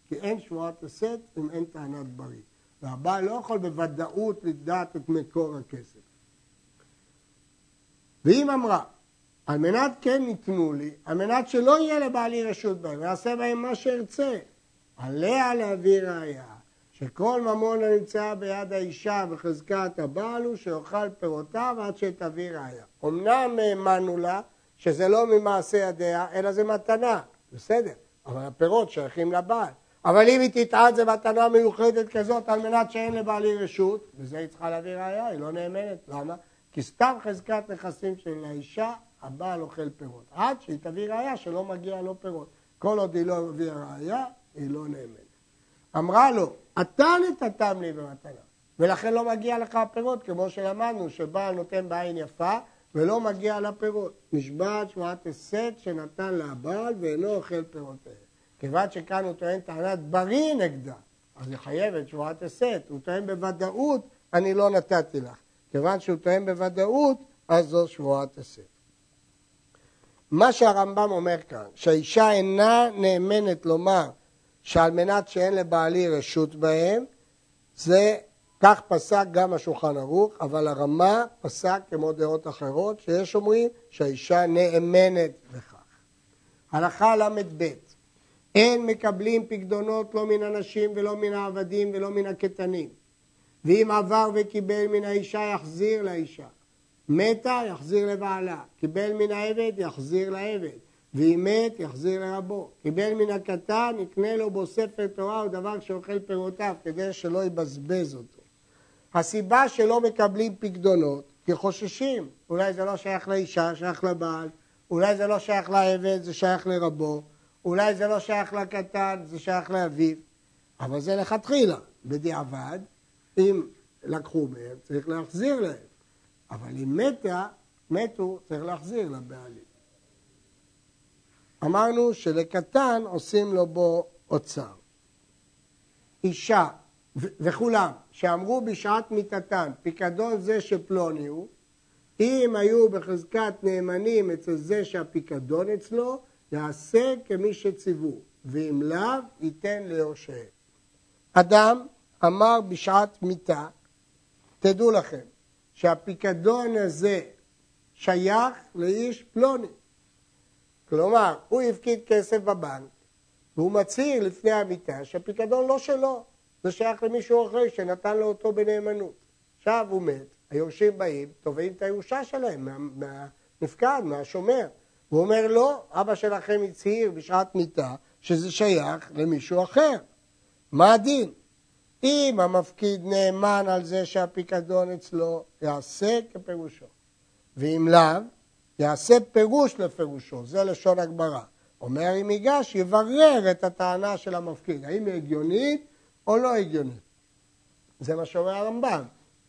[SPEAKER 1] כי אין שבועת הסת אם אין טענת בריא. והבעל לא יכול בוודאות לדעת את מקור הכסף. והיא אמרה, על מנת כן ניתנו לי, על מנת שלא יהיה לבעלי רשות בהם, ויעשה בהם מה שארצה, עליה להביא ראייה, שכל ממון הנמצא ביד האישה בחזקת הבעל הוא שיאכל פירותיו עד שתביא ראייה. אמנם האמנו לה שזה לא ממעשה ידיה, אלא זה מתנה, בסדר, אבל הפירות שייכים לבעל. אבל אם היא תטען זה מתנה מיוחדת כזאת על מנת שאין לבעלי רשות, וזה היא צריכה להביא ראייה, היא לא נאמנת. למה? כי סתם חזקת נכסים של האישה, הבעל אוכל פירות. עד שהיא תביא ראייה שלא מגיע לו פירות. כל עוד היא לא הביאה ראייה, היא לא נאמנת. אמרה לו, אתה נתתם לי במתנה, ולכן לא מגיע לך הפירות, כמו שלמדנו, שבעל נותן בעין יפה ולא מגיע לפירות. נשבעת שבועת הסת שנתן לבעל ואינו אוכל פירותיהם. כיוון שכאן הוא טוען טענת בריא נגדה, אז היא חייבת שבועת הסת. הוא טוען בוודאות, אני לא נתתי לך. כיוון שהוא טוען בוודאות, אז זו שבועת הסת. מה שהרמב"ם אומר כאן, שהאישה אינה נאמנת לומר שעל מנת שאין לבעלי רשות בהם, זה כך פסק גם השולחן ערוך, אבל הרמה פסק כמו דעות אחרות, שיש אומרים שהאישה נאמנת לכך. הלכה ל"ב אין מקבלים פקדונות לא מן הנשים ולא מן העבדים ולא מן הקטנים. ואם עבר וקיבל מן האישה, יחזיר לאישה. מתה, יחזיר לבעלה. קיבל מן העבד, יחזיר לעבד. ואם מת, יחזיר לרבו. קיבל מן הקטן, יקנה לו בו ספר תורה או דבר שאוכל פירותיו, כדי שלא יבזבז אותו. הסיבה שלא מקבלים פקדונות, כי חוששים. אולי זה לא שייך לאישה, שייך לבעל. אולי זה לא שייך לעבד, זה שייך לרבו. אולי זה לא שייך לקטן, זה שייך לאביו. אבל זה לכתחילה. בדיעבד, אם לקחו מהם, צריך להחזיר להם. אבל אם מתה, מתו, צריך להחזיר לבעלים. אמרנו שלקטן עושים לו בו אוצר. אישה וכולם שאמרו בשעת מיתתן, פיקדון זה שפלוני הוא, אם היו בחזקת נאמנים אצל זה שהפיקדון אצלו, יעשה כמי שציוו, ואם לאו, ייתן ליורשיהם. אדם אמר בשעת מיתה, תדעו לכם, שהפיקדון הזה שייך לאיש פלוני. כלומר, הוא הפקיד כסף בבנק, והוא מצהיר לפני המיטה שהפיקדון לא שלו, זה שייך למישהו אחר שנתן לו אותו בנאמנות. עכשיו הוא מת, היורשים באים, תובעים את הירושה שלהם מהנפקד, מהשומר. הוא אומר, לא, אבא שלכם הצהיר בשעת מיטה שזה שייך למישהו אחר. מה הדין? אם המפקיד נאמן על זה שהפיקדון אצלו, יעשה כפירושו. ואם לאו, יעשה פירוש לפירושו, זה לשון הגברה. אומר אם ייגש, יברר את הטענה של המפקיד, האם היא הגיונית או לא הגיונית. זה מה שאומר הרמב"ם.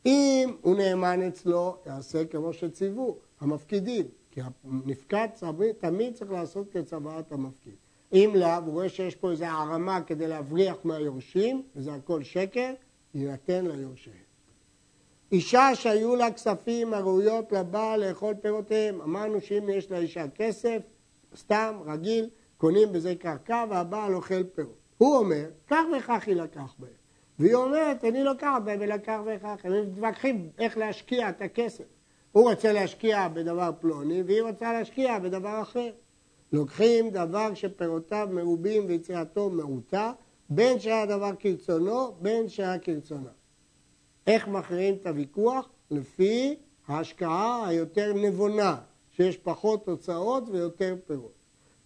[SPEAKER 1] אם הוא נאמן אצלו, יעשה כמו שציוו המפקידים, כי הנפקד תמיד צריך לעשות כצוואת המפקיד. אם לאו, הוא רואה שיש פה איזו הערמה כדי להבריח מהיורשים, וזה הכל שקר, יינתן ליורשיהם. אישה שהיו לה כספים הראויות לבעל לאכול פירותיהם, אמרנו שאם יש לאישה כסף, סתם, רגיל, קונים בזה קרקע והבעל אוכל פירות. הוא אומר, כך וכך יילקח בהם. והיא אומרת, אני לוקח בהם ולקח וכך. הם מתווכחים איך להשקיע את הכסף. הוא רוצה להשקיע בדבר פלוני, והיא רוצה להשקיע בדבר אחר. לוקחים דבר שפירותיו מרובים ויצירתו מעוטה, בין שהיה דבר כרצונו, בין שהיה כרצונה. איך מכריעים את הוויכוח? לפי ההשקעה היותר נבונה, שיש פחות תוצאות ויותר פירות.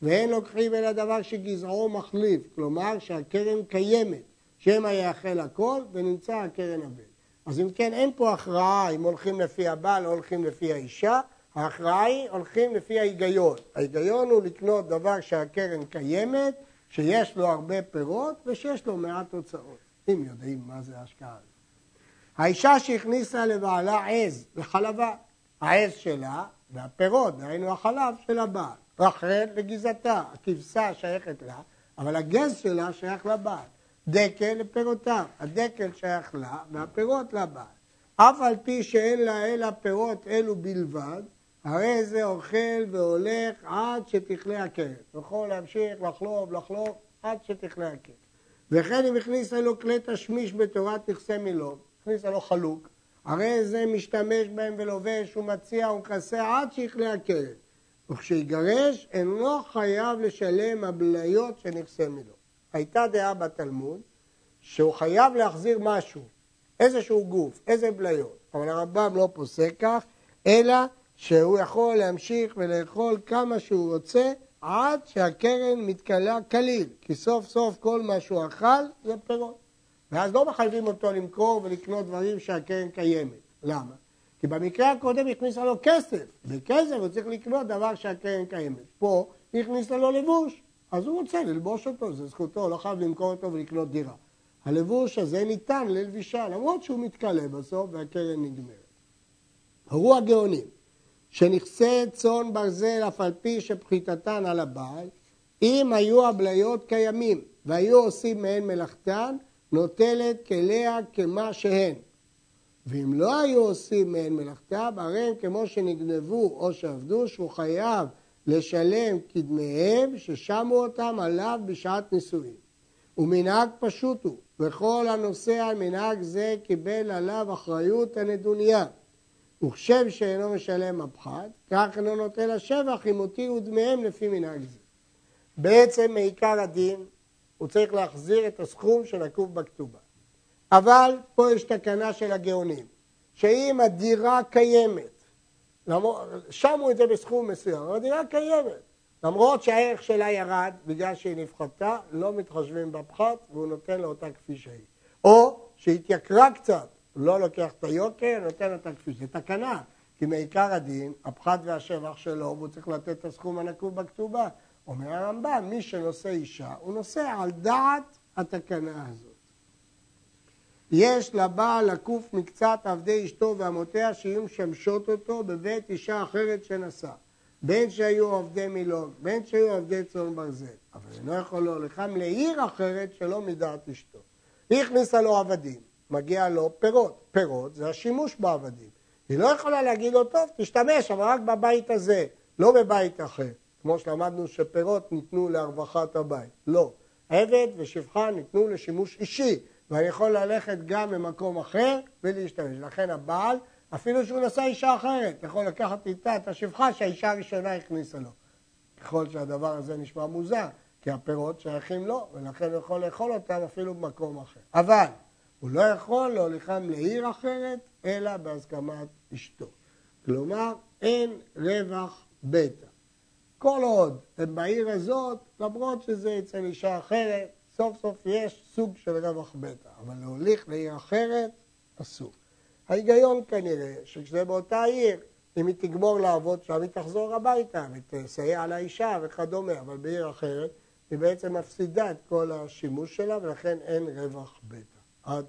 [SPEAKER 1] ואין לוקחים אלא דבר שגזעו מחליף, כלומר שהקרן קיימת, שמא יאכל הכל ונמצא הקרן הבן. אז אם כן, אין פה הכרעה אם הולכים לפי הבעל או הולכים לפי האישה, ההכרעה היא הולכים לפי ההיגיון. ההיגיון הוא לקנות דבר שהקרן קיימת, שיש לו הרבה פירות ושיש לו מעט תוצאות, אם יודעים מה זה ההשקעה הזאת. האישה שהכניסה לבעלה עז וחלבה, העז שלה והפירות, דהיינו החלב של הבעל. רחל לגיזתה, הכבשה שייכת לה, אבל הגז שלה שייך לבעל. דקל לפירותיו, הדקל שייך לה והפירות לבעל. אף על פי שאין לה אלא פירות אלו בלבד, הרי זה אוכל והולך עד שתכלה הקרן. יכול להמשיך לחלוב, לחלוב, עד שתכלה הקרן. וכן אם הכניסה לו כלי תשמיש בתורת נכסי מילון, הכניסה לו חלוק, הרי זה משתמש בהם ולובש ומציע ומכסה עד שיכלה הקרן. וכשיגרש אינו חייב לשלם הבליות של נכסי מילון. הייתה דעה בתלמוד שהוא חייב להחזיר משהו, איזשהו גוף, איזה בליות, אבל הרמב"ם לא פוסק כך, אלא שהוא יכול להמשיך ולאכול כמה שהוא רוצה עד שהקרן מתכלה כליל, כי סוף סוף כל מה שהוא אכל זה פירות. ואז לא מחייבים אותו למכור ולקנות דברים שהקרן קיימת. למה? כי במקרה הקודם הכניסה לו כסף, בכסף הוא צריך לקנות דבר שהקרן קיימת. פה הכניסה לו לבוש, אז הוא רוצה ללבוש אותו, זה זכותו, לא חייב למכור אותו ולקנות דירה. הלבוש הזה ניתן ללבישה, למרות שהוא מתכלה בסוף והקרן נגמרת. הראו הגאונים, שנכסי צאן ברזל אף על פי שפחיתתן על הבעל, אם היו הבליות קיימים והיו עושים מהן מלאכתן, נוטלת כליה כמה שהן. ואם לא היו עושים מהן מלאכתם, הרי הם כמו שנגנבו או שעבדו, שהוא חייב לשלם קדמיהם ששמו אותם עליו בשעת נישואין. ומנהג פשוט הוא, וכל הנוסע על מנהג זה קיבל עליו אחריות הנדוניה. וכשם שאינו משלם הפחת, כך אינו נותן לשבח אם הותירו דמיהם לפי מנהג זה. בעצם מעיקר הדין הוא צריך להחזיר את הסכום שנקוב בכתובה. אבל פה יש תקנה של הגאונים, שאם הדירה קיימת, שמו את זה בסכום מסוים, אבל הדירה קיימת, למרות שהערך שלה ירד בגלל שהיא נפחתה, לא מתחשבים בפחת והוא נותן לה אותה כפי שהיא. או שהתייקרה קצת, לא לוקח את היוקר, נותן אותה כפי שהיא. זה תקנה, כי מעיקר הדין, הפחת והשבח שלו, והוא צריך לתת את הסכום הנקוב בכתובה. אומר הרמב"ם, מי שנושא אישה, הוא נושא על דעת התקנה הזאת. יש לבעל לקוף מקצת עבדי אשתו ואמותיה שיהיו משמשות אותו בבית אישה אחרת שנשא. בין שהיו עובדי מילון, בין שהיו עובדי צאן ברזל. אבל אינו יכול להוליכם לעיר אחרת שלא מדעת אשתו. היא הכניסה לו עבדים, מגיע לו פירות. פירות זה השימוש בעבדים. היא לא יכולה להגיד לו, טוב, תשתמש, אבל רק בבית הזה, לא בבית אחר. כמו שלמדנו שפירות ניתנו להרווחת הבית. לא. עבד ושפחה ניתנו לשימוש אישי. ואני יכול ללכת גם ממקום אחר ולהשתמש. לכן הבעל, אפילו שהוא נשא אישה אחרת, יכול לקחת איתה את השפחה שהאישה הראשונה הכניסה לו. ככל שהדבר הזה נשמע מוזר, כי הפירות שייכים לו, ולכן הוא יכול לאכול אותם אפילו במקום אחר. אבל הוא לא יכול להוליכם לעיר אחרת, אלא בהסכמת אשתו. כלומר, אין רווח בטא. כל עוד הם בעיר הזאת, למרות שזה אצל אישה אחרת, סוף סוף יש סוג של רווח בטא, אבל להוליך לעיר אחרת, אסור. ההיגיון כנראה, שכשזה באותה עיר, אם היא תגמור לעבוד שם, היא תחזור הביתה ותסייע לאישה וכדומה, אבל בעיר אחרת היא בעצם מפסידה את כל השימוש שלה ולכן אין רווח בטא. עד